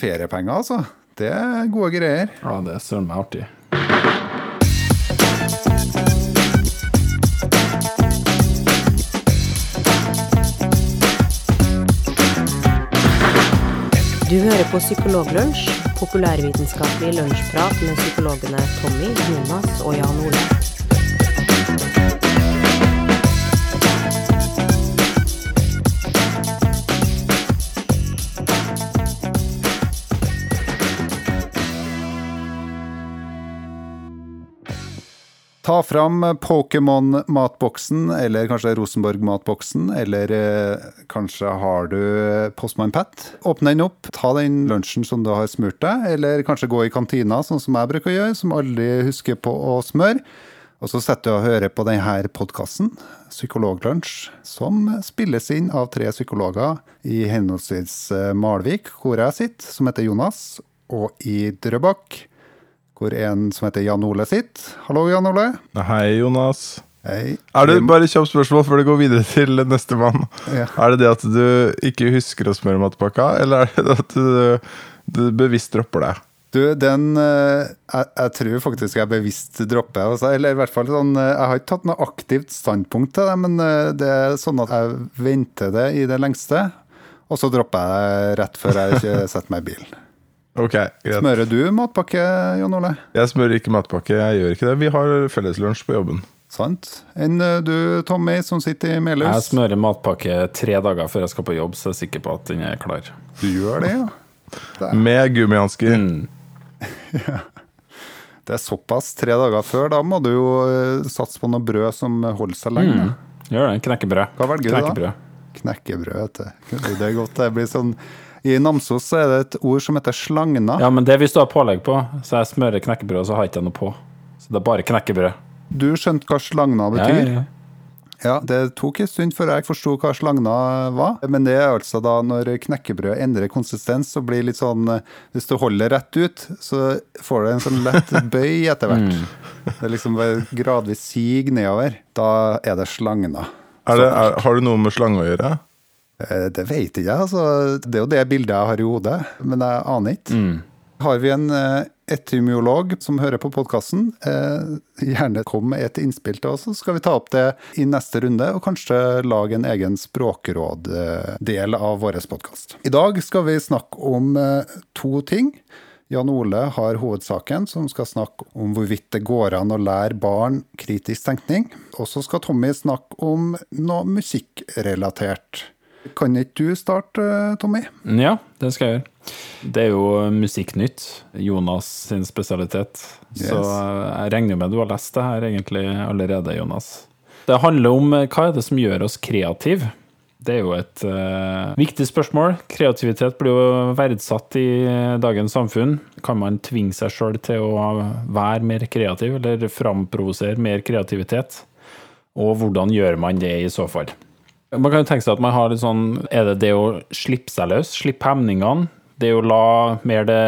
Feriepenger, altså. Det er gode greier. Ja, det er søren meg artig. Du hører på Psykologlunsj, populærvitenskapelig lunsjprat med psykologene Tommy, Jonas og Jan Ole. Ta fram Pokémon-matboksen, eller kanskje Rosenborg-matboksen, eller eh, kanskje har du Postman Pat. Åpne den opp, ta den lunsjen som du har smurt deg, eller kanskje gå i kantina, sånn som jeg bruker å gjøre, som aldri husker på å smøre. Og så setter du og hører på denne podkasten, Psykologlunsj, som spilles inn av tre psykologer i henholdsvis eh, Malvik, hvor jeg sitter, som heter Jonas, og i Drøbak, hvor en som heter Jan Ole sitter. Hallo, Jan Ole. Hei, Jonas. Hei. Er det bare kjapt spørsmål før du går videre til nestemann? Ja. Er det det at du ikke husker å smøre matpakka, eller er det at du, du bevisst dropper det? Du, den eh, jeg, jeg tror faktisk jeg bevisst dropper. Altså, eller i hvert fall sånn eh, Jeg har ikke tatt noe aktivt standpunkt til det, men eh, det er sånn at jeg venter det i det lengste. Og så dropper jeg det rett før jeg ikke setter meg i bilen. Ok, greit. Smører du matpakke, Jon Ole? Jeg smører ikke matpakke, jeg gjør ikke det. Vi har felleslunsj på jobben. Sant? Enn eh, du, Tommy, som sitter i Jeg smører matpakke tre dager før jeg skal på jobb, så jeg er sikker på at den er klar. Du gjør det, ja? Med gummihansker. Mm. Det er såpass tre dager før. Da må du jo eh, satse på noe brød som holder seg lenge. Mm. Gjør det. Knekkebrød. Hva velger du da? Knekkebrød. Knekkebrød, vet du. Det er godt. Det blir sånn I Namsos så er det et ord som heter slagna. Ja, men det er hvis du har pålegg på. Så jeg smører knekkebrød, og så har jeg ikke noe på. Så det er bare knekkebrød. Du skjønte hva slagna betyr? ja, ja. Ja, Det tok en stund før jeg forsto hva slagna var. Men det er altså da når knekkebrød endrer konsistens og blir litt sånn eh, Hvis du holder rett ut, så får du en sånn lett bøy etter hvert. Mm. Det er liksom bare gradvis sig nedover. Da er det slagna. Er det, er, har det noe med slange å gjøre? Eh, Det vet ikke jeg, altså. Det er jo det bildet jeg har i hodet, men jeg aner ikke. Mm. Har vi en eh, etymolog som hører på podkasten, eh, gjerne kom med et innspill til oss, så skal vi ta opp det i neste runde, og kanskje lage en egen språkråd-del av vår podkast. I dag skal vi snakke om to ting. Jan Ole har hovedsaken, som skal snakke om hvorvidt det går an å lære barn kritisk tenkning. Og så skal Tommy snakke om noe musikkrelatert. Kan ikke du starte, Tommy? Ja, det skal jeg gjøre. Det er jo Musikknytt, Jonas sin spesialitet. Så jeg regner med du har lest det her egentlig allerede, Jonas. Det handler om eh, hva er det som gjør oss kreative. Det er jo et uh, viktig spørsmål. Kreativitet blir jo verdsatt i dagens samfunn. Kan man tvinge seg sjøl til å være mer kreativ, eller framprovosere mer kreativitet? Og hvordan gjør man det i så fall? Man kan jo tenke seg at man har litt sånn Er det det å slippe seg løs? Slippe hemningene? Det å la mer det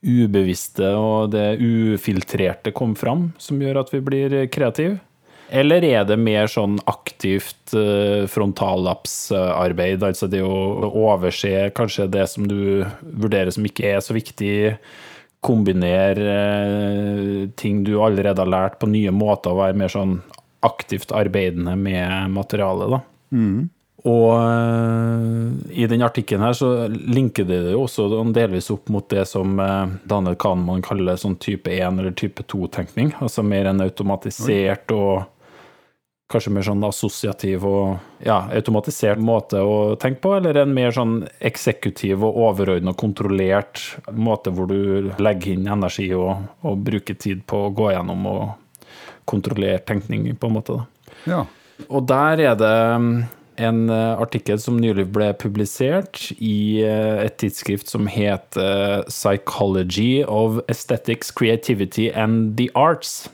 ubevisste og det ufiltrerte komme fram, som gjør at vi blir kreative? Eller er det mer sånn aktivt eh, frontallapsarbeid, altså det å overse kanskje det som du vurderer som ikke er så viktig, kombinere eh, ting du allerede har lært på nye måter, og være mer sånn aktivt arbeidende med materialet, da. Og eh, i den artikkelen her så linker det jo også delvis opp mot det som eh, Daniel Kahneman kaller sånn type 1 eller type 2-tenkning. Altså mer en automatisert og kanskje mer sånn assosiativ og ja, automatisert måte å tenke på, eller en mer sånn eksekutiv og overordna kontrollert måte hvor du legger inn energi og, og bruker tid på å gå gjennom og kontrollere tenkning, på en måte. da. Ja. Og der er det mm, en eh, artikkel som nylig ble publisert i eh, et tidsskrift som heter Psychology of Aesthetics, Creativity and the Arts.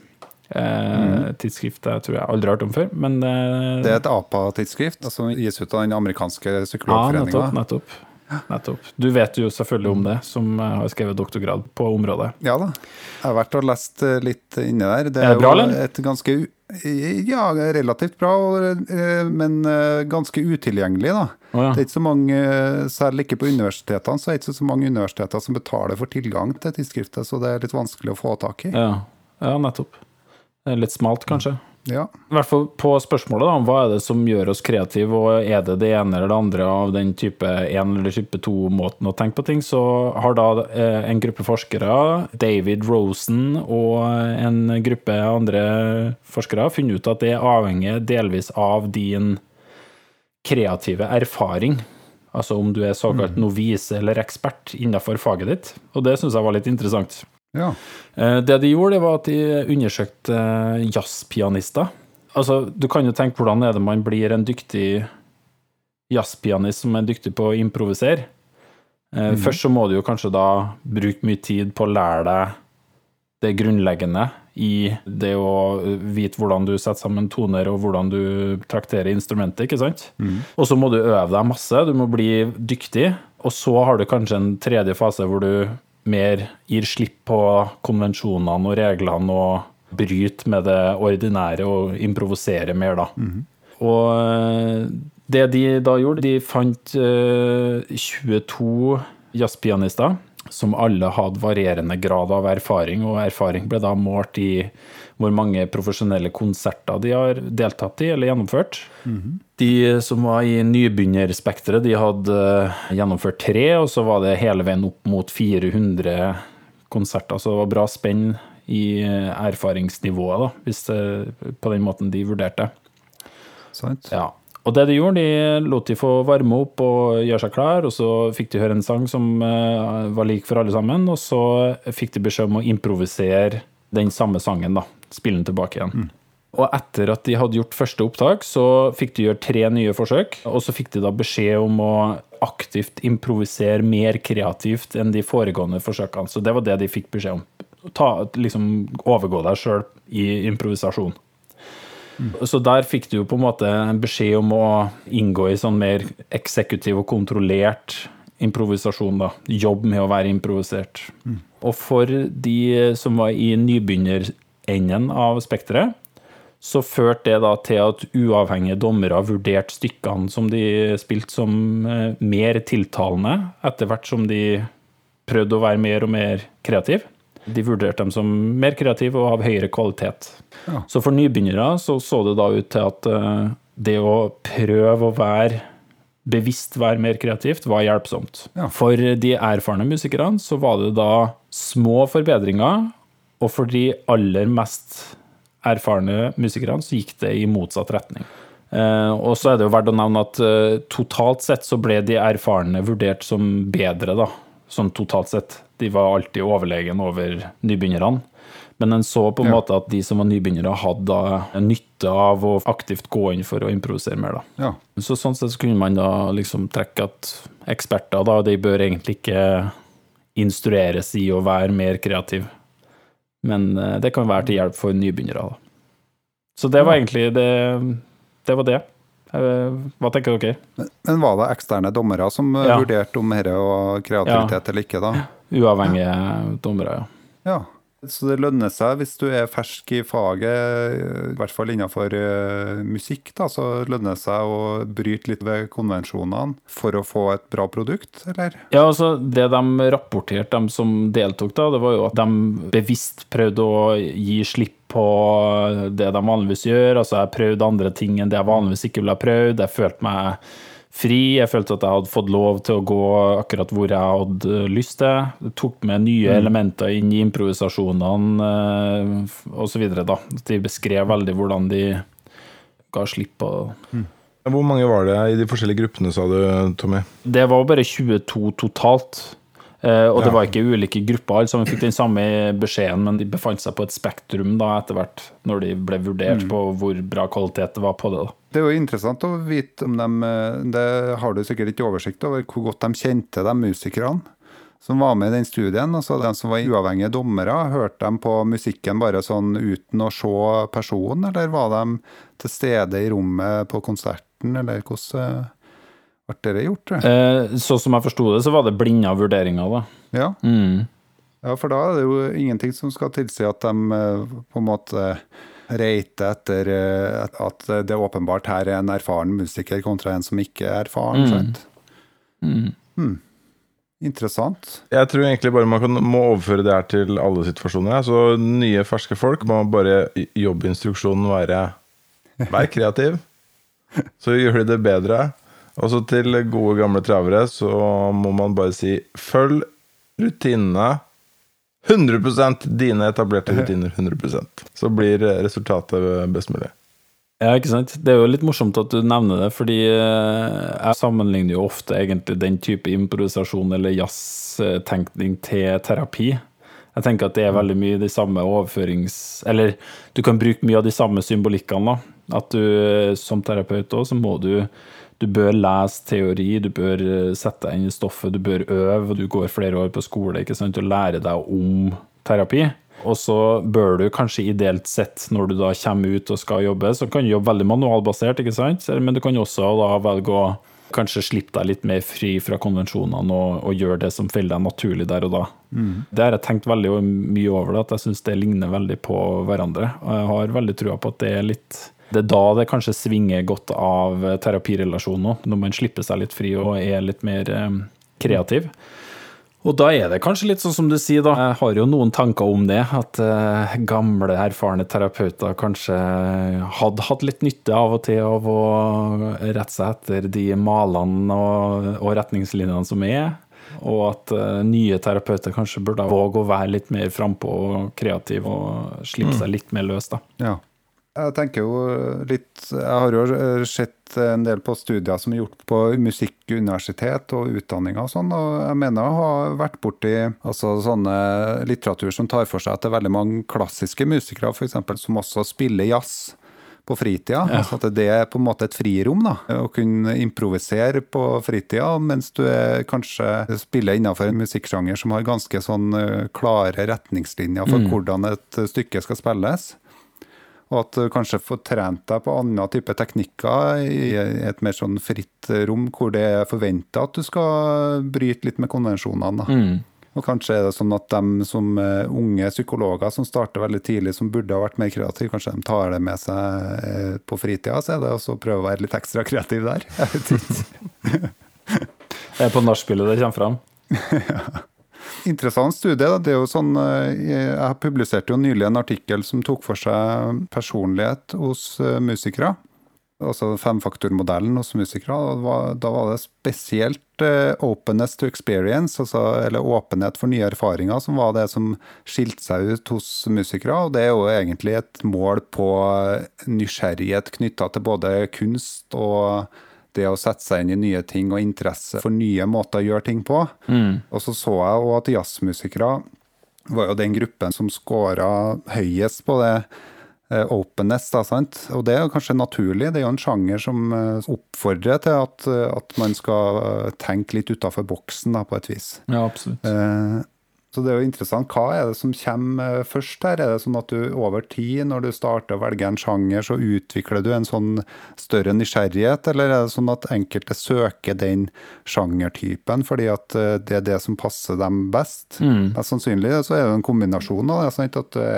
Mm. Tidsskrift jeg tror jeg aldri har hørt om før, men Det er et APA-tidsskrift som gis ut av den amerikanske ja, nettopp, nettopp. Nettopp. Du vet jo selvfølgelig om det, som eh, har skrevet doktorgrad på området. Ja da. Jeg har vært og lest eh, litt inni der. Det Er det bra, eller? Et ganske Ja, relativt bra, eh, men ganske utilgjengelig, da. Oh, ja. Det er ikke så mange, Særlig ikke på universitetene, så er det ikke så mange universiteter som betaler for tilgang til tidsskriftet, så det er litt vanskelig å få tak i. Ja, ja nettopp. Er litt smalt, kanskje. Ja. I hvert fall på spørsmålet om hva er det som gjør oss kreative, og er det det ene eller det andre av den type 1 eller type 2-måten å tenke på ting, så har da eh, en gruppe forskere, David Rosen og en gruppe andre forskere, funnet ut at det avhenger delvis av din kreative erfaring. Altså om du er såkalt novise eller ekspert innenfor faget ditt. Og det syns jeg var litt interessant. Ja. Eh, Det de gjorde, det var at de undersøkte eh, jazzpianister. Altså, du kan jo tenke hvordan er det man blir en dyktig jazzpianist som er dyktig på å improvisere. Eh, Først så må du jo kanskje da bruke mye tid på å lære deg det grunnleggende i det å vite hvordan du setter sammen toner, og hvordan du trakterer instrumentet, ikke sant? Og så må du øve deg masse, du må bli dyktig, og så har du kanskje en tredje fase hvor du mer gir slipp på konvensjonene og reglene og bryter med det ordinære og improviserer mer, da. Og eh, det de da gjorde, de fant eh, 22 jazzpianister som alle hadde varierende grad av erfaring, og erfaring ble da målt i hvor mange profesjonelle konserter de har deltatt i eller gjennomført. De som var i nybegynnerspekteret, de hadde eh, gjennomført tre, og så var det hele veien opp mot 400 konserter, så det var bra spenn i eh, erfaringsnivået, da, hvis det, på den måten de vurderte. Sant? Ja. Og det de gjorde, de lot de få varme opp og gjøre seg klar, og så fikk de høre en sang som eh, var lik for alle sammen, og så fikk de beskjed om å improvisere den samme sangen, da. Spille den tilbake igjen. Og etter at de hadde gjort første opptak, så fikk de gjøre tre nye forsøk, og så fikk de da beskjed om å aktivt improvisere mer kreativt enn de foregående forsøkene. Så det var det de fikk beskjed om. Ta, liksom overgå deg sjøl i improvisasjon. Så der fikk du jo på en måte en beskjed om å inngå i sånn mer eksekutiv og kontrollert improvisasjon, da. Jobb med å være improvisert. Og for de som var i nybegynnerenden av spekteret, så førte det da til at uavhengige dommere vurderte stykkene som de spilte som eh, mer tiltalende, etter hvert som de prøvde å være mer og mer kreative. De vurderte dem som mer kreative og av høyere kvalitet. Ja. Så for nybegynnere så så det da ut til at uh, det å prøve å være bevisst være mer kreativt, var hjelpsomt. Ja. For de erfarne musikerne så var det da små forbedringer, og for de aller mest erfarne musikerne så gikk det i motsatt retning. Uh, og så er det jo verdt å nevne at uh, totalt sett så ble de erfarne vurdert som bedre, da. Sånn totalt sett. De var alltid overlegen over nybegynnerne. Men en så på en Ja. måte at de som var nybegynnere, hadde en nytte av å aktivt gå inn for å improvisere mer. Ja. Så sånn sett så kunne man da liksom trekke at eksperter da, de bør egentlig ikke instrueres i å være mer kreativ. Men eh, det kan være til hjelp for nybegynnere. Da. Så det var egentlig det. Det var det. Eh, Hva tenker dere? Men var det eksterne dommere som eh, Ja. vurderte om dette var kreativitet eller ikke, da? Uavhengige dommere, ja. Ja. Så det lønner seg hvis du er fersk i faget, i hvert fall innenfor eh, musikk, da, så lønner det seg å bryte litt ved konvensjonene for å få et bra produkt, eller? Ja, altså Det de rapporterte, de som deltok, da, det var jo at de bevisst prøvde å gi slipp på det de vanligvis gjør. Altså Jeg prøvde andre ting enn det jeg vanligvis ikke ville ha prøvd. Jeg følte meg fri. Jeg følte at jeg hadde fått lov til å gå akkurat hvor jeg hadde lyst til. Det tok med nye elementer inn i improvisasjonene eh, osv. De beskrev veldig hvordan de ga slipp på Hvor mange var det i de forskjellige gruppene, sa du, Tommy? Det var bare 22 totalt. Eh, og det Ja. var ikke ulike grupper, alle sammen fikk den samme beskjeden, men de befant seg på et spektrum da etter hvert, når de ble vurdert på hvor bra kvalitet det var på det. da. Det er jo interessant å vite om dem eh, Det har du sikkert ikke oversikt over hvor godt de kjente de musikerne som var med i den studien. Altså de som var uavhengige dommere, hørte de på musikken bare sånn uten å se personen, eller var de til stede i rommet på konserten, eller hvordan ble det gjort. Eh, så som jeg forsto det, så var det blinda vurderinger, da. Ja. Mm. ja, for da er det jo ingenting som skal tilsi at de eh, på en måte reiter etter eh, at det åpenbart her er en erfaren musiker kontra en som ikke er erfaren. Mm. sant? Mm. Hmm. Interessant. Jeg tror egentlig bare man kan, må overføre det her til alle situasjoner. ja. Så nye, ferske folk må bare jobbinstruksjonen være Vær kreativ, så gjør de det bedre. Og så til gode, gamle travere så må man bare si følg rutinene. 100% dine etablerte rutiner. 100% Så blir resultatet best mulig. Ja, ikke sant. Det er jo litt morsomt at du nevner det, fordi eh, jeg sammenligner jo ofte egentlig den type improvisasjon eller jazztenkning til terapi. Jeg tenker at det er veldig mye de samme overførings... Eller du kan bruke mye av de samme symbolikkene, da. At du eh, som terapeut òg, så må du Du bør lese teori, du bør eh, sette deg inn i stoffet, du bør øve, du går flere år på skole ikke sant, og lære deg om terapi. Og så bør du kanskje ideelt sett, når du da kommer ut og skal jobbe, så kan du jobbe veldig manualbasert, ikke sant? Men du kan også da velge å kanskje slippe deg litt mer fri fra konvensjonene og, og gjøre det som faller deg naturlig der og da. Det har jeg tenkt veldig mye over, det, at jeg syns det ligner veldig på hverandre. Og jeg har veldig trua på at det er litt det er da det kanskje svinger godt av terapirelasjonen òg, når man slipper seg litt fri og er litt mer eh, kreativ. Og da er det kanskje litt sånn som du sier, da. Jeg har jo noen tanker om det. At eh, gamle, erfarne terapeuter kanskje hadde hatt litt nytte av og til av å rette seg etter de malene og, og retningslinjene som er. Og at uh, nye terapeuter kanskje burde våge å være litt mer frampå og kreative og slippe seg litt mer løs, da. Ja. Jeg tenker jo litt Jeg har jo sett en del på studier som er gjort på musikkuniversitet og utdanninger og sånn, og jeg mener å ha vært borti altså sånne litteratur som tar for seg at det er veldig mange klassiske musikere eksempel, som også spiller jazz på fritida. Altså at det er på en måte et frirom, da. Å kunne improvisere på fritida, mens du er, kanskje spiller innenfor en musikksjanger som har ganske sånn eh, klare retningslinjer for hvordan et stykke skal spilles. Og at du kanskje får trent deg på andre type teknikker i et mer sånn fritt rom, hvor det er forventa at du skal bryte litt med konvensjonene. Da. Og kanskje er det sånn at de som unge psykologer som starter veldig tidlig, som burde ha vært mer kreative, kanskje de tar det med seg eh, på fritida, så er det også å prøve å være litt ekstra kreativ der. Jeg vet ikke. Det er på nachspielet det kommer fram. Interessant studie. Da. Det er jo sånn, eh, jeg publiserte jo nylig en artikkel som tok for seg personlighet hos eh, musikere. Altså femfaktormodellen hos musikere. da var det spesielt eh, openness to experience, altså, eller åpenhet for nye erfaringer, som var det som skilte seg ut hos musikere. Og det er jo egentlig et mål på nysgjerrighet knytta til både kunst og det å sette seg inn i nye ting og interesse for nye måter å gjøre ting på. Og så så jeg òg at jazzmusikere var jo den gruppen som scora høyest på det eh, openness. Da, sant? Og det er kanskje naturlig. Det er jo en sjanger som eh, oppfordrer til at, eh, at man skal tenke litt utafor boksen, da, på et vis. Ja, absolutt. Eh, Så det er jo interessant. Hva er det som kommer eh, først her? Er det sånn at du over tid, når du starter å velge en sjanger, så utvikler du en sånn større nysgjerrighet, eller er det sånn at enkelte søker den sjangertypen fordi at eh, det er det som passer dem best? Mest sannsynlig så er det en kombinasjon av det. Sant? At det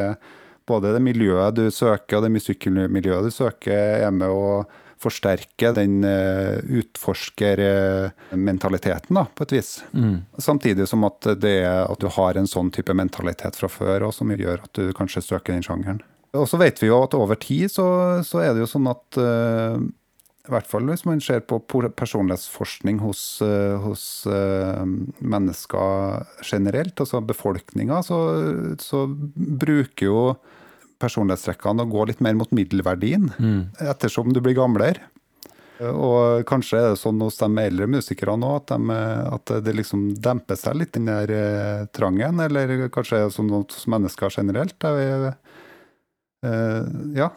både det miljøet du søker, og det musikkmiljøet du søker, er med å forsterke den uh, utforskermentaliteten, på et vis. Samtidig som at, det at du har en sånn type mentalitet fra før, og som gjør at du kanskje søker den sjangeren. Og så vet vi jo at over tid så, så er det jo sånn at uh, i hvert fall hvis man ser på personlighetsforskning hos, uh, hos uh, mennesker generelt, altså befolkninga, så, så bruker jo personlighetstrekkene og gå litt mer mot middelverdien ettersom du blir gamlere. Og kanskje er det sånn hos de eldre musikerne òg, at, de, at det liksom demper seg litt, den der eh, trangen. Eller kanskje er det sånn hos mennesker generelt. Jeg, eh, ja.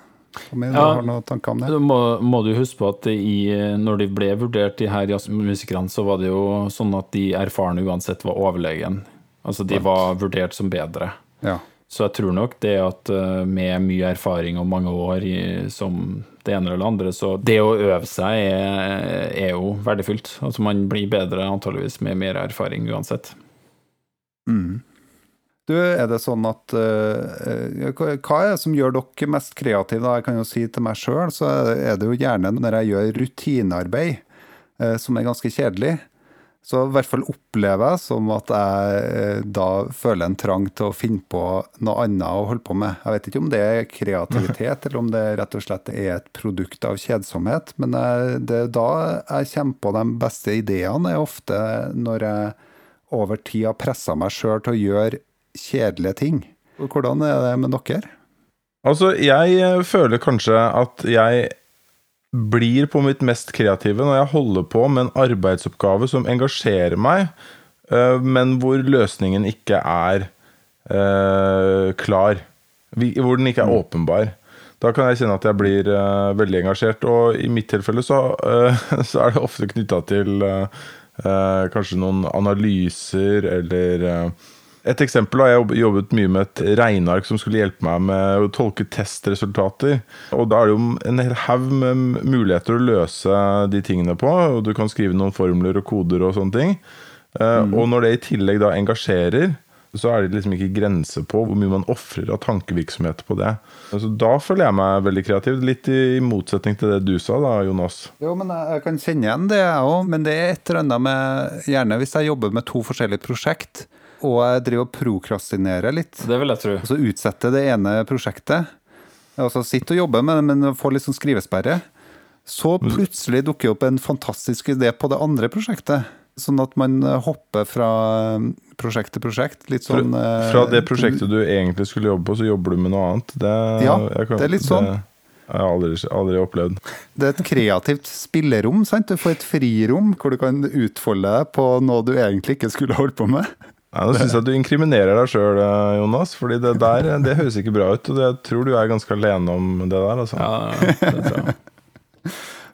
Om jeg Ja. har noen tanker om det? Må, må du huske på at i, når de ble vurdert, de her jazzmusikerne, så var det jo sånn at de erfarne uansett var overlegen. Altså de var vurdert som bedre. Ja. Så jeg tror nok det at eh, med mye erfaring og mange år i, som det ene eller det andre, så det å øve seg er, er jo verdifullt. Altså man blir bedre antageligvis med mer erfaring uansett. Mm. Du, er det sånn at uh, Hva er det som gjør dere mest kreative? Da? Jeg kan jo si til meg sjøl, så er det jo gjerne når jeg gjør rutinearbeid, uh, som er ganske kjedelig. Så i hvert fall opplever jeg som at jeg eh, da føler en trang til å finne på noe annet å holde på med. Jeg vet ikke om det er kreativitet, eller om det rett og slett er et produkt av kjedsomhet. Men jeg, det er da jeg kommer på de beste ideene, er ofte når jeg over tid har pressa meg sjøl til å gjøre kjedelige ting. Hvordan er det med dere? Altså, jeg føler kanskje at jeg blir på mitt mest kreative når jeg holder på med en arbeidsoppgave som engasjerer meg, eh, men hvor løsningen ikke er uh, klar. Hvor den ikke er mm. åpenbar. Da kan jeg kjenne at jeg blir uh, veldig engasjert. Og i mitt tilfelle så, så er det ofte knytta til kanskje noen analyser eller et eksempel har jeg jobbet mye med et regneark som skulle hjelpe meg med å tolke testresultater. Og Da er det jo en hel haug med muligheter å løse de tingene på. og Du kan skrive noen formler og koder og sånne ting. Mm. Og når det i tillegg da engasjerer, så er det liksom ikke grenser på hvor mye man ofrer av tankevirksomhet på det. Så Da føler jeg meg veldig kreativ. Litt i motsetning til det du sa, da, Jonas. Jo, men Jeg kan kjenne igjen det, jeg òg. Men det er et eller annet med Gjerne hvis jeg jobber med to forskjellige prosjekt og jeg driver og prokrastinerer litt. Det vil jeg tro. Og så utsetter det ene prosjektet. Altså sitter og jobber med det, men får litt sånn skrivesperre. Så plutselig dukker opp en fantastisk idé på det andre prosjektet. Sånn at man hopper fra prosjekt til prosjekt. Litt sånn Fra, fra det prosjektet du egentlig skulle jobbe på, så jobber du med noe annet? Det, ja, kan, det er litt sånn. Det, jeg har aldri, aldri, opplevd. Det er et kreativt spillerom. sant? Du får et frirom hvor du kan utfolde deg på noe du egentlig ikke skulle holdt på med. Nei, Nå syns jeg at du inkriminerer deg sjøl, eh, Jonas. Fordi det der det høres ikke bra ut. Og jeg tror du er ganske alene om det der. Altså. Ja, det tror jeg.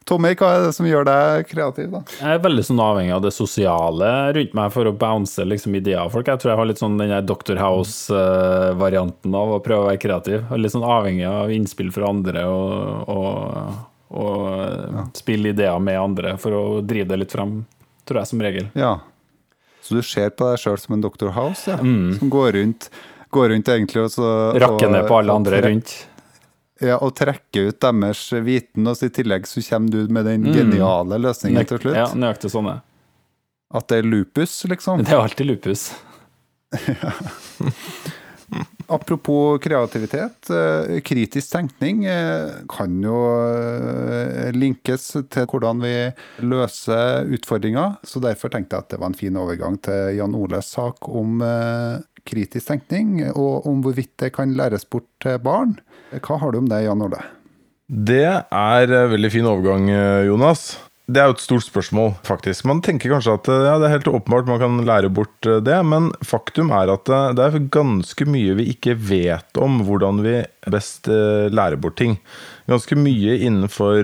Tommy, hva er det som gjør deg kreativ? da? Jeg er veldig sånn avhengig av det sosiale rundt meg for å bounce liksom, ideer av folk. Jeg tror jeg har litt sånn den Doctor House-varianten av å prøve å være kreativ. Jeg er litt sånn avhengig av innspill fra andre og, og, og ja. spille ideer med andre for å drive det litt frem, tror jeg som regel. Ja, så du ser på deg sjøl som en Dr. House, ja? Mm. Som går rundt, går rundt egentlig og så Rakker ned på alle andre rundt. Ja, og trekker ut deres viten, og så i tillegg så kommer du med den mm. geniale løsningen til slutt. Ja, nøyaktig sånn er At det er lupus, liksom? Det er alltid lupus. ja. Apropos kreativitet. Eh, kritisk tenkning eh, kan jo eh, linkes til hvordan vi løser utfordringer. Så derfor tenkte jeg at det var en fin overgang til Jan Oles sak om kritisk tenkning, og om hvorvidt det kan læres bort til barn. Hva har du om det, Jan Ole? Det er veldig fin overgang, Jonas. Det er jo et stort spørsmål, faktisk. Man tenker kanskje at ja, det er helt åpenbart man kan lære bort eh, det, men faktum er at eh, det er ganske mye vi ikke vet om hvordan vi best eh, lærer bort ting. Ganske mye innenfor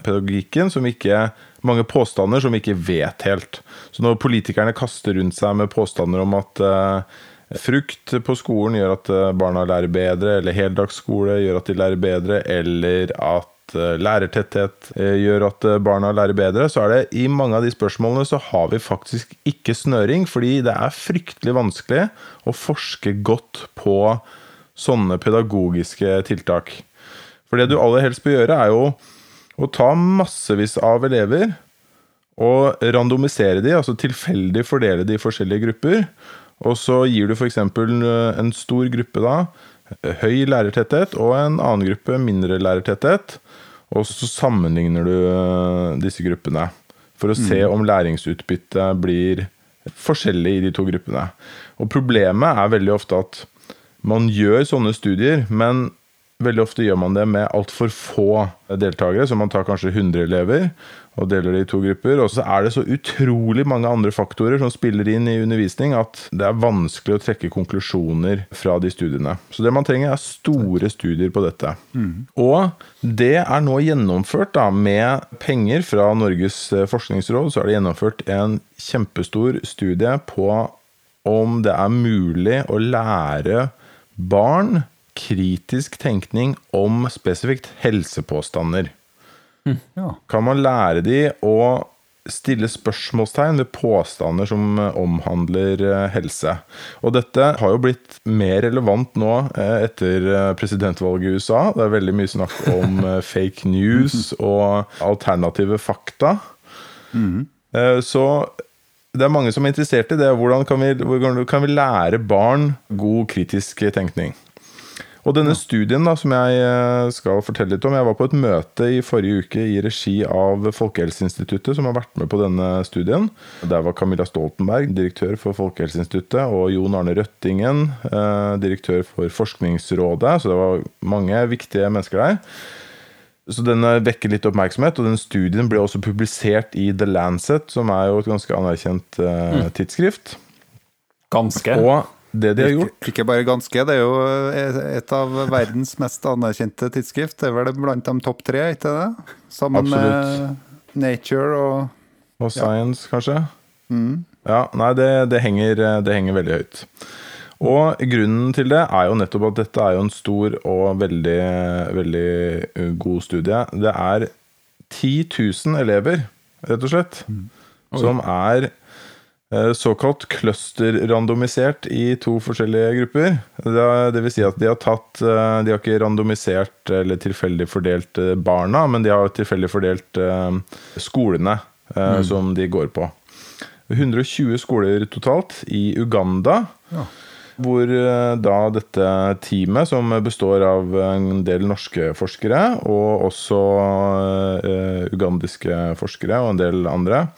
pedagogikken som ikke Mange påstander som vi ikke vet helt. Så når politikerne kaster rundt seg med påstander om at Frukt på skolen gjør at barna lærer bedre, eller heldagsskole gjør at de lærer bedre, eller at Eh, lærertetthet eh, gjør at eh, barna lærer bedre, så er det i mange av de spørsmålene så har vi faktisk ikke snøring, fordi det er fryktelig vanskelig å forske godt på sånne pedagogiske tiltak. For det du aller helst bør gjøre, er jo å ta massevis av elever og randomisere de, altså tilfeldig fordele de i forskjellige grupper. Og så gir du f.eks. en stor gruppe da høy lærertetthet og en annen gruppe mindre lærertetthet. Og så sammenligner du eh, disse gruppene for å se mm. om læringsutbyttet blir forskjellig i de to gruppene. Og problemet er veldig ofte at man gjør sånne studier, men veldig ofte gjør man det med altfor få deltakere, så man tar kanskje 100 elever og deler det i to grupper. Og så er det så utrolig mange andre faktorer som spiller inn i undervisning at det er vanskelig å trekke konklusjoner fra de studiene. Så det man trenger, er store studier på dette. Mm. Og det er nå gjennomført da, med penger fra Norges eh, forskningsråd. Så er det gjennomført en kjempestor studie på om det er mulig å lære barn kritisk tenkning om spesifikt helsepåstander. Ja. Kan man lære de å stille spørsmålstegn ved påstander som omhandler eh, helse? Og dette har jo blitt mer relevant nå eh, etter eh, presidentvalget i USA. Det er veldig mye snakk om fake news og alternative fakta. Eh, Så det er mange som er interessert i det. Hvordan kan vi, hvordan kan vi lære barn god kritisk tenkning? Og denne studien da, som jeg eh, skal fortelle litt om Jeg var på et møte i forrige uke i regi av Folkehelseinstituttet, som har vært med på denne studien. Der var Camilla Stoltenberg, direktør for Folkehelseinstituttet, og Jon Arne Røttingen, eh, direktør for Forskningsrådet. Så det var mange viktige mennesker der. Så den eh, vekker litt oppmerksomhet, og den studien ble også publisert i The Lancet, som er jo et ganske anerkjent eh, tidsskrift. Ganske. Og det de har gjort Ikke bare ganske, det er jo et av verdens mest anerkjente tidsskrift. Det er vel blant de topp tre, ikke det? Sammen Absolutt. med Nature og Og Science, kanskje? Ja, nei, det, det, henger, det henger veldig høyt. Og grunnen til det er jo nettopp at dette er jo en stor og veldig, veldig uh, god studie. Det er 10 000 elever, rett og slett, som er eh, såkalt cluster-randomisert i to forskjellige grupper. Det, vil si at de har tatt eh, De har ikke randomisert eller tilfeldig fordelt eh, barna, men de har tilfeldig fordelt eh, skolene mm. som de går på. 120 skoler totalt i Uganda. Ja. Hvor eh, da dette teamet, som består av en del norske forskere, og også eh, ugandiske forskere og en del andre,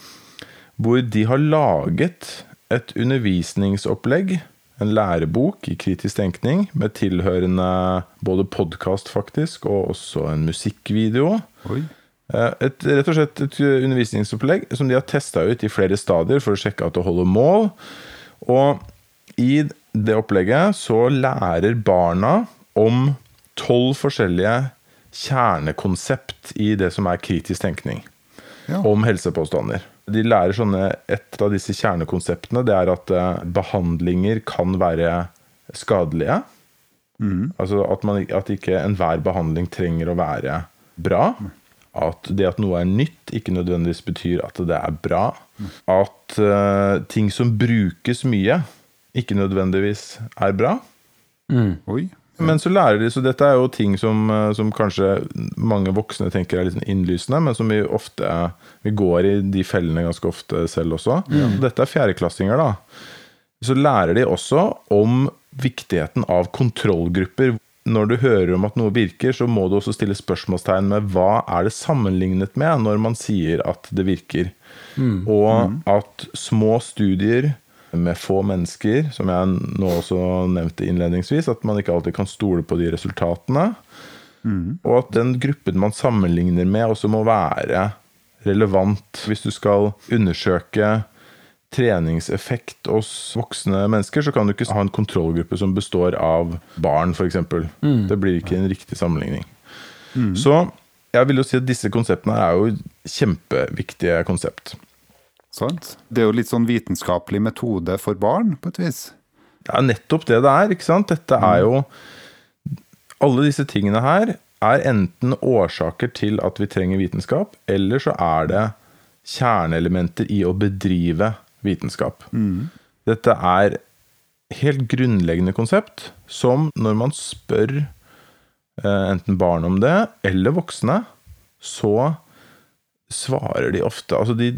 hvor de har laget et undervisningsopplegg, en lærebok i kritisk tenkning, med tilhørende både podkast, faktisk, og også en musikkvideo. Oi. Eh, Et, rett og slett et undervisningsopplegg som de har testa ut i flere stadier for å sjekke at det holder mål. Og i det opplegget så lærer barna om tolv forskjellige kjernekonsept i det som er kritisk tenkning Ja. om helsepåstander. De lærer sånne, Et av disse kjernekonseptene det er at eh, behandlinger kan være skadelige. Altså at, man, at ikke enhver behandling trenger å være bra. At det at noe er nytt, ikke nødvendigvis betyr at det er bra. At uh, ting som brukes mye, ikke nødvendigvis er bra. Oi. Men så lærer de, så dette er jo ting som, eh, som kanskje mange voksne tenker er litt sånn innlysende, men som vi ofte Vi går i de fellene ganske ofte selv også. Dette er fjerdeklassinger, da. Så lærer de også om viktigheten av kontrollgrupper. Når du hører om at noe virker, så må du også stille spørsmålstegn med hva er det sammenlignet med når man sier at det virker. Og at små studier med få mennesker, som jeg nå også nevnte innledningsvis, at man ikke alltid kan stole på de resultatene. Og at den gruppen man sammenligner med, også må være relevant. Hvis du skal undersøke treningseffekt hos voksne mennesker, så kan du ikke ha en kontrollgruppe som består av barn, f.eks. Det blir ikke en riktig sammenligning. Så jeg vil jo si at disse konseptene er jo kjempeviktige konsept. Sant? Det er jo litt sånn vitenskapelig metode for barn, på et vis. Det er nettopp det det er, ikke sant? Dette er jo Alle disse tingene her er enten årsaker til at vi trenger vitenskap, eller så er det kjerneelementer i å bedrive vitenskap. Dette er helt grunnleggende konsept som når man spør eh, enten barn om det, eller voksne, så svarer de ofte Altså, de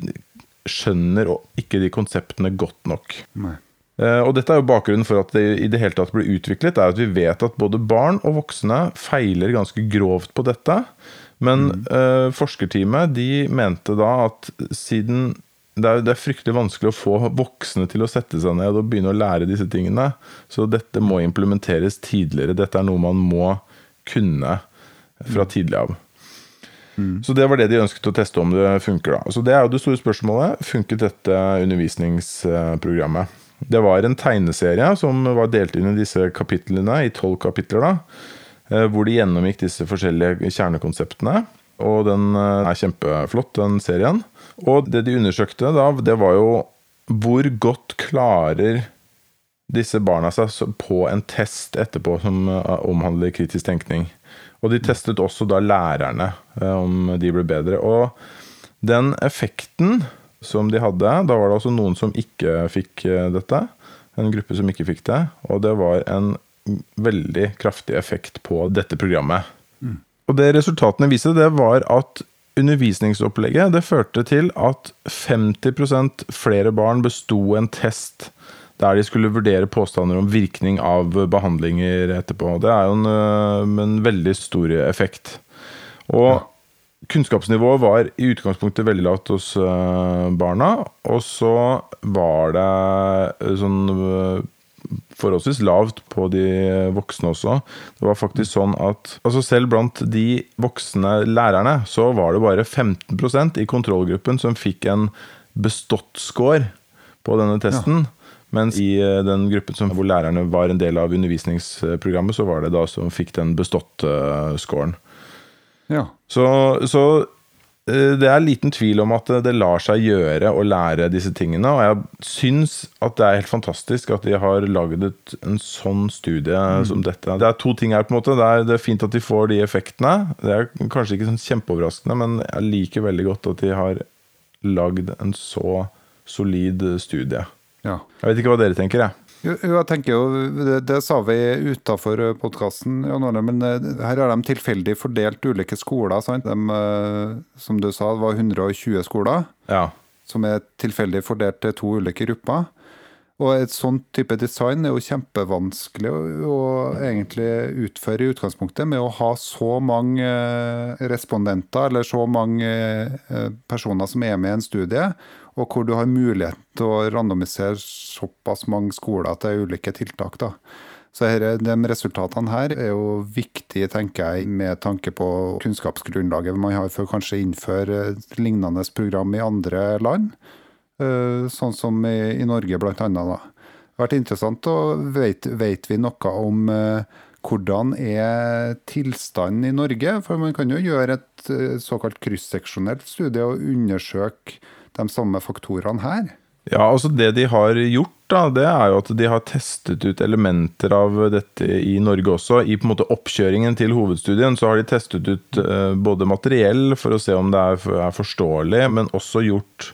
skjønner ikke de konseptene godt nok. Nei. Eh, Og dette er jo bakgrunnen for at det i det hele tatt ble utviklet, er at vi vet at både barn og voksne feiler ganske grovt på dette. Men eh, forskerteamet de mente da at siden det er, det er fryktelig vanskelig å få voksne til å sette seg ned og begynne å lære disse tingene, så dette må implementeres tidligere. Dette er noe man må kunne fra tidlig av. Så det var det de ønsket å teste om det funker. da. Så det er jo det store spørsmålet. Funket dette undervisningsprogrammet? Det var en tegneserie som var delt inn i disse kapitlene, i tolv kapitler, da, eh, hvor de gjennomgikk disse forskjellige kjernekonseptene. Og den eh, er kjempeflott, den serien. Og det de undersøkte da, det var jo hvor godt klarer disse barna seg på en test etterpå som eh, omhandler kritisk tenkning. Og de testet også da lærerne, eh, om de ble bedre. Og den effekten som de hadde Da var det altså noen som ikke fikk eh, dette. En gruppe som ikke fikk det. Og det var en veldig kraftig effekt på dette programmet. Og det resultatene viste, det var at undervisningsopplegget det førte til at 50% flere barn besto en test der de skulle vurdere påstander om virkning av behandlinger etterpå. Det er jo en, øh, en veldig stor effekt. Og kunnskapsnivået var i utgangspunktet veldig lavt hos øh, barna, og så var det øh, sånn forholdsvis lavt på de voksne også. Det var faktisk sånn at altså selv blant de voksne lærerne, så var det bare 15% i kontrollgruppen som fikk en bestått-score på denne testen. Mens i eh, den gruppen som, hvor lærerne var en del av undervisningsprogrammet, så var det da som fikk den bestått-scoren. Ja. Så, så eh, det er liten tvil om at det lar seg gjøre å lære disse tingene. Og jeg syns at det er helt fantastisk at de har laget en sånn studie som dette. Det er to ting her. på en måte. Det er, det er fint at de får de effektene. Det er kanskje ikke sånn kjempeoverraskende, men jeg liker veldig godt at de har lagd en så solid studie. Ja. Jeg vet ikke hva dere tenker, jeg. Jo, jeg tenker jo, Det, det sa vi utafor podkasten, men eh, her har de tilfeldig fordelt ulike skoler. Sant? De, eh, som du sa, det var 120 skoler Ja. som er tilfeldig fordelt til to ulike grupper. Og et sånn type design er jo kjempevanskelig å, å egentlig utføre i utgangspunktet, med å ha så mange eh, respondenter, eller så mange eh, personer som er med i en studie, og hvor du har mulighet til å randomisere såpass mange skoler til ulike tiltak. da. Så her, de resultatene her er jo viktige, tenker jeg, med tanke på kunnskapsgrunnlaget man har for kanskje å innføre lignende program i andre land. Eh, Sånn som i, i Norge, annet. Det har vært interessant, og vet, vet vi noe om eh, hvordan er tilstanden i Norge? For man kan jo gjøre et eh, såkalt krysseksjonelt studie og undersøke de samme faktorene her. Ja, altså Det de har gjort, da, det er jo at de har testet ut elementer av dette i Norge også. I på en måte oppkjøringen til hovedstudien så har de testet ut eh, både materiell for å se om det er, forståelig, men også gjort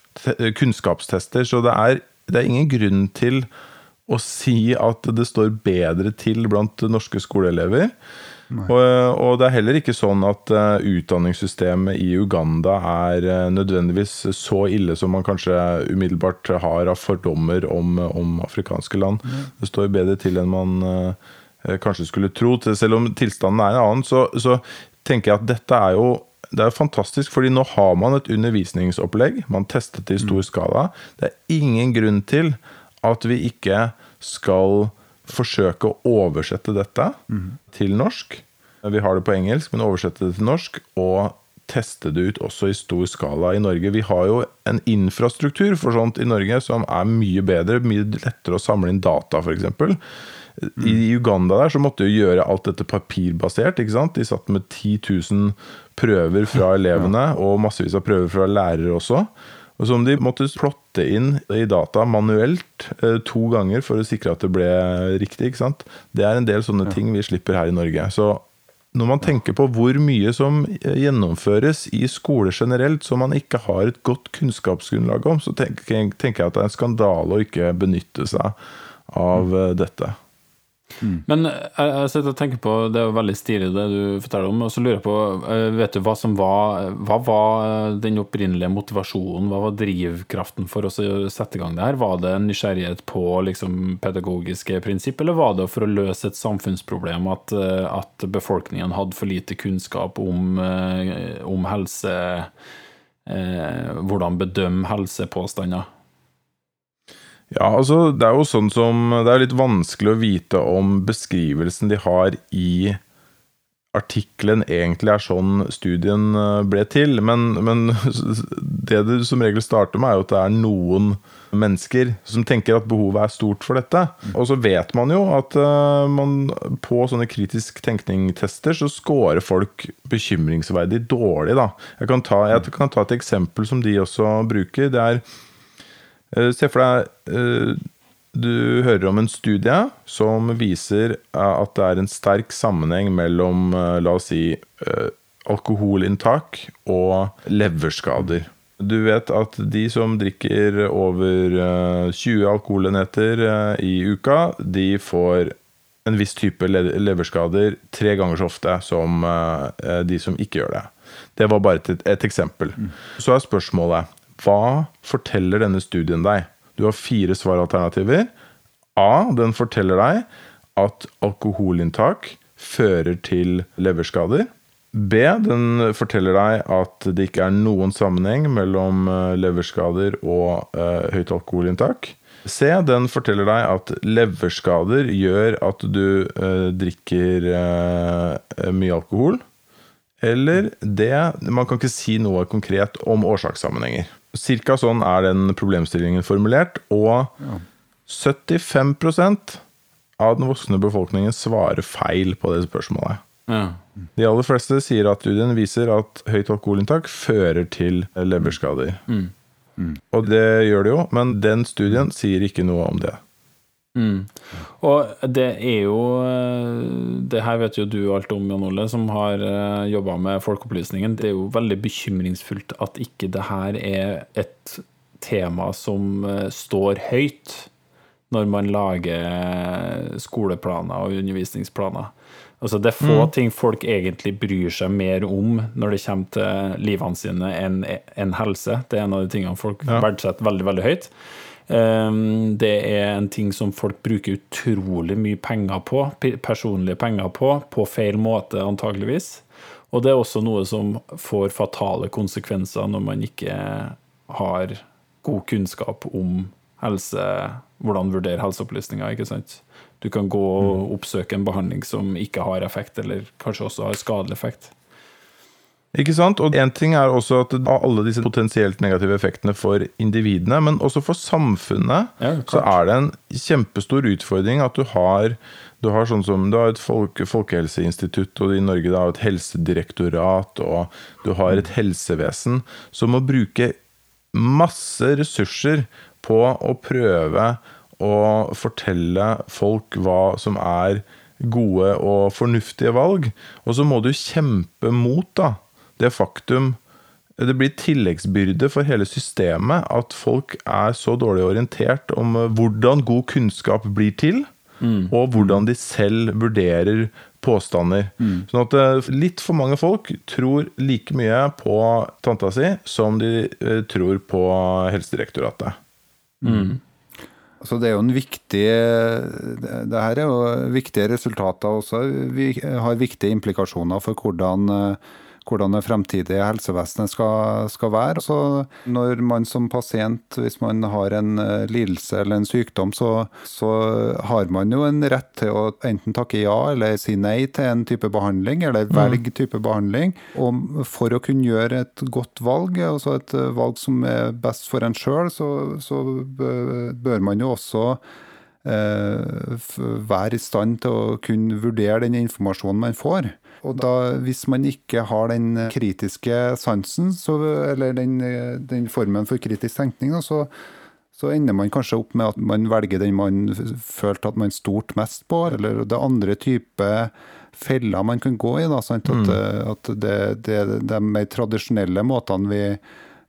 kunnskapstester. Så det er, det er ingen grunn til å si at det står bedre til blant norske skoleelever. Og, og det er heller ikke sånn at uh, utdanningssystemet i Uganda er uh, nødvendigvis så ille som man kanskje umiddelbart har av fordommer om, om afrikanske land. Det står bedre til enn man uh, kanskje skulle tro. Selv om tilstanden er en annen, så, så tenker jeg at dette er jo det er fantastisk, fordi nå har man et undervisningsopplegg. Man testet det i stor skala. Det er ingen grunn til at vi ikke skal forsøke å oversette dette til norsk. Vi har det på engelsk, men oversette det til norsk og teste det ut også i stor skala i Norge. Vi har jo en infrastruktur for sånt i Norge som er mye bedre, mye lettere å samle inn data, f.eks. I Uganda der så måtte de gjøre alt dette papirbasert. ikke sant? De satt med 10 000 prøver fra elevene, og massevis av prøver fra lærere også. Og som de måtte plotte inn i data manuelt eh, to ganger for å sikre at det ble riktig. ikke sant? Det er en del sånne ting vi slipper her i Norge. Så når man tenker på hvor mye som eh, gjennomføres i skole generelt som man ikke har et godt kunnskapsgrunnlag om, så tenker, jeg at det er en skandale å ikke benytte seg av eh, dette. Men jeg, jeg sitter og tenker på, det er veldig stilig det du forteller om, og så lurer jeg på, eh, vet du hva som var, hva var eh, den opprinnelige motivasjonen, hva var drivkraften for å sette i gang det her? Var det en nysgjerrighet på liksom, pedagogiske prinsipp, eller var det for å løse et samfunnsproblem at, eh, at befolkningen hadde for lite kunnskap om, eh, om helse, eh, hvordan bedømme helsepåstander? Ja, altså det er jo sånn som Det er litt vanskelig å vite om beskrivelsen de har i artikkelen egentlig er sånn studien eh, ble til. Men, men det du som regel starter med, er jo at det er noen mennesker som tenker at behovet er stort for dette. Og så vet man jo at eh, man på sånne kritisk tenkning-tester så scorer folk bekymringsverdig dårlig, da. Jeg kan, ta, jeg kan ta et eksempel som de også bruker. Det er Se for deg eh, du hører om en studie som viser eh, at det er en sterk sammenheng mellom, eh, la oss si, eh, alkoholinntak og leverskader. Du vet at de som drikker over eh, 20 alkoholenheter eh, i uka, de får en viss type leverskader tre ganger så ofte som eh, de som ikke gjør det. Det var bare et, et eksempel. Så er spørsmålet hva forteller denne studien deg? Du har fire svaralternativer. A. Den forteller deg at alkoholinntak fører til leverskader. B. Den forteller deg at det ikke er noen sammenheng mellom eh, leverskader og eh, høyt alkoholinntak. C. Den forteller deg at leverskader gjør at du eh, drikker eh, mye alkohol. Eller D. Man kan ikke si noe konkret om årsakssammenhenger. Cirka sånn er den problemstillingen formulert, og 75% av den voksne befolkningen svarer feil på det spørsmålet. Ja. De aller fleste sier at studien viser at høyt alkoholinntak fører til leverskader. Og det gjør det jo, men den studien sier ikke noe om det. Mm. Og det er jo eh, Det her vet jo du alt om, Jan Ole, som har jobba med folkeopplysningen. Det er jo veldig bekymringsfullt at ikke det her er et tema som eh, står høyt når man lager skoleplaner og undervisningsplaner. Altså Det er få ting folk egentlig bryr seg mer om når det kommer til livene sine, enn en helse. Det er en av de tingene folk Ja. verdsetter veldig, veldig høyt. Um, det er en ting som folk bruker utrolig mye penger på, personlige penger på, på feil måte antageligvis. Og det er også noe som får fatale konsekvenser når man ikke har god kunnskap om helse, hvordan vurdere helseopplysninger, ikke sant? Du kan gå og oppsøke en behandling som ikke har effekt, eller kanskje også har skadelig effekt. Ikke sant? Og en ting er også at av alle disse potensielt negative effektene for individene, men også for samfunnet, Ja, så er det en kjempestor utfordring at du har, du har sånn som du har et folke, folkehelseinstitutt, og i Norge da et helsedirektorat, og du har et helsevesen som må bruke masse ressurser på å prøve å fortelle folk hva som er gode og fornuftige valg. Og så må du kjempe mot da, det faktum det blir tilleggsbyrde for hele systemet at folk er så dårlig orientert om eh, hvordan god kunnskap blir til, og hvordan de selv vurderer påstander. Sånn at eh, litt for mange folk tror like mye på tanta si som de eh, tror på Helsedirektoratet. Så det er jo en viktig Det her er jo viktige resultater også. Vi har viktige implikasjoner for hvordan, hvordan det fremtidige helsevesenet skal, skal være. Så når man som pasient, hvis man har en eh, lidelse eller en sykdom, så, så har man jo en rett til å enten takke ja eller si nei til en type behandling, eller velge type behandling. Og for å kunne gjøre et godt valg, altså et eh, valg som er best for en sjøl, så, så bør man jo også eh, være i stand til å kunne vurdere den informasjonen man får. Og da, hvis man ikke har den kritiske sansen, så, eller den, den formen for kritisk tenkning, da, så, så ender man kanskje opp med at man velger den man følte at man stolte mest på, eller det andre type feller man kan gå i. Da, sant? At, mm. at det, det, de mer tradisjonelle måtene vi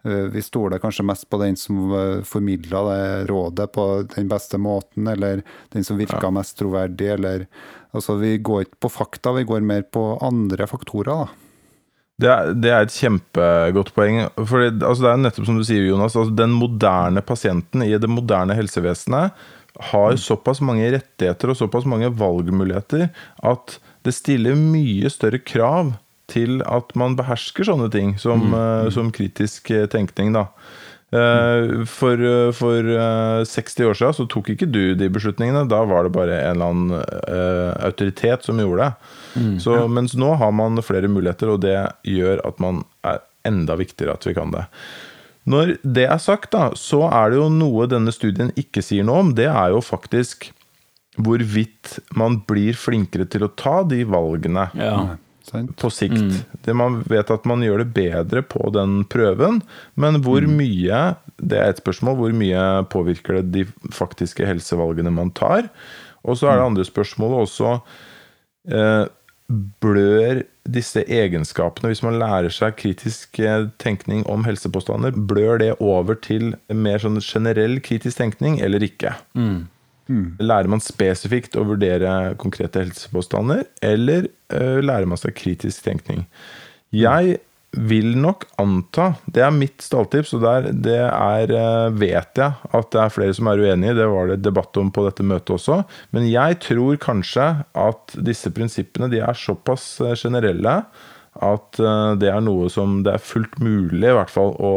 Vi stoler kanskje mest på den som formidla det rådet på den beste måten, eller den som virka mest troverdig, eller Altså, vi går ikke på fakta, vi går mer på andre faktorer, da. Det er, det er et kjempegodt poeng. For det, altså det er nettopp som du sier, Jonas. Altså den moderne pasienten i det moderne helsevesenet har såpass mange rettigheter og såpass mange valgmuligheter at det stiller mye større krav til at man behersker sånne ting som, eh, som kritisk eh, tenkning. da. Eh, For, eh, for eh, 60 år siden så tok ikke du de beslutningene. Da var det bare en eller annen autoritet som gjorde det. Så, mens nå har man flere muligheter, og det gjør at man er enda viktigere at vi kan det. Når det er sagt, da, så er det jo noe denne studien ikke sier noe om. Det er jo faktisk hvorvidt man blir flinkere til å ta de valgene. Ja. På sikt. Det man vet at man gjør det bedre på den prøven, men hvor mye Det er et spørsmål. Hvor mye påvirker det de faktiske helsevalgene man tar? Og så er det andre spørsmålet også eh, Blør disse egenskapene, hvis man lærer seg kritisk eh, tenkning om helsepåstander, blør det over til mer sånn generell kritisk tenkning eller ikke? Lærer man spesifikt å vurdere konkrete helsepåstander, eller uh, lærer man seg kritisk tenkning? Jeg vil nok anta Det er mitt stalltips, og der, det er, uh, vet jeg at det er flere som er uenige. Det var det debatt om på dette møtet også. Men jeg tror kanskje at disse prinsippene er såpass eh, generelle at uh, det er noe som det er fullt mulig i hvert fall å,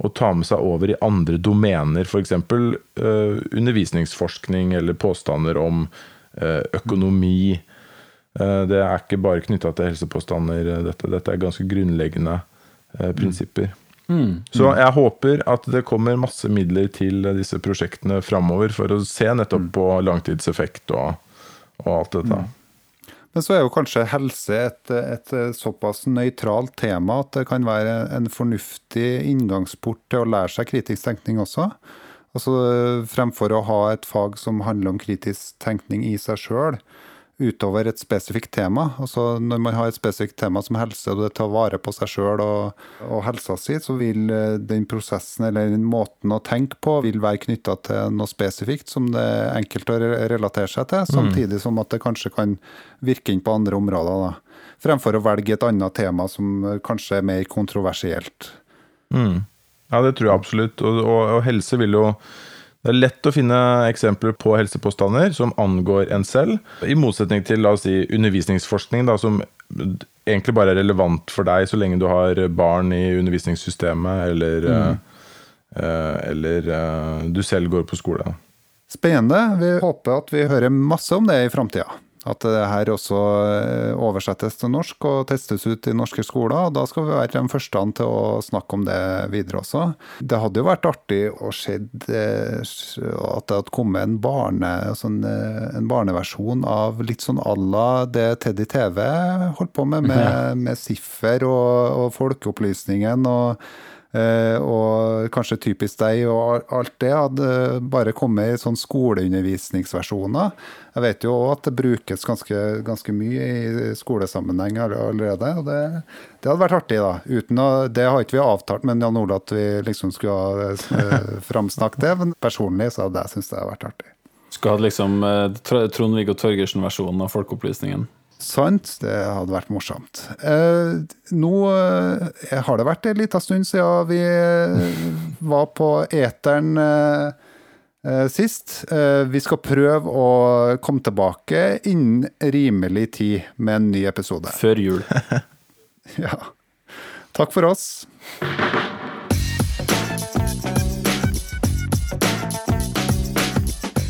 å ta med seg over i andre domener. F.eks. Uh, undervisningsforskning eller påstander om uh, økonomi. Uh, Det er ikke bare knytta til helsepåstander, eh, dette. Dette er ganske grunnleggende eh, prinsipper. Så jeg håper at det kommer masse midler til disse prosjektene framover for å se nettopp på langtidseffekt og, og alt dette. Men så er jo kanskje helse et, et såpass nøytralt tema at det kan være en fornuftig inngangsport til å lære seg kritisk tenkning også. Altså Fremfor å ha et fag som handler om kritisk tenkning i seg sjøl, utover et spesifikt tema. Altså Når man har et spesifikt tema som helse, og det tar vare på seg sjøl og, og helsa si, så vil eh, den prosessen eller den måten å tenke på vil være knytta til noe spesifikt som det er enkelt å relatere seg til, samtidig som at det kanskje kan virke inn på andre områder. da. Fremfor å velge et annet tema som eh, kanskje er mer kontroversielt. Ja, det tror jeg absolutt. Og, og, og helse vil jo Det er lett å finne eksempler på helsepåstander som angår en selv, i motsetning til la oss si, undervisningsforskning, da, som egentlig bare er relevant for deg så lenge du har barn i undervisningssystemet, eller, mm. eh, eller eh, du selv går på skole. Spennende. Vi håper at vi hører masse om det i framtida. At det her også eh, oversettes til norsk og testes ut i norske skoler. og Da skal vi være de første til å snakke om det videre også. Det hadde jo vært artig å se at det hadde kommet en, barne, sånn, eh, en barneversjon av litt sånn à la det Teddy TV holdt på med, med, med Siffer og, og Folkeopplysningen. og og kanskje typisk deg og alt det hadde bare kommet i sånn skoleundervisningsversjoner. Jeg vet jo også at det brukes ganske, ganske mye i skolesammenheng allerede. og det, det hadde vært artig, da. Uten å, det har ikke vi avtalt med Jan Ole at vi liksom skulle ha eh, framsnakket det, men personlig så hadde jeg syntes det hadde vært artig. Skulle hatt liksom eh, Trond-Viggo Torgersen-versjonen av Folkeopplysningen. Sant, det hadde vært morsomt. Eh, nå eh, har det vært en liten stund siden vi eh, var på eteren eh, eh, sist. Eh, vi skal prøve å komme tilbake innen rimelig tid med en ny episode. Før jul. Ja. Takk for oss.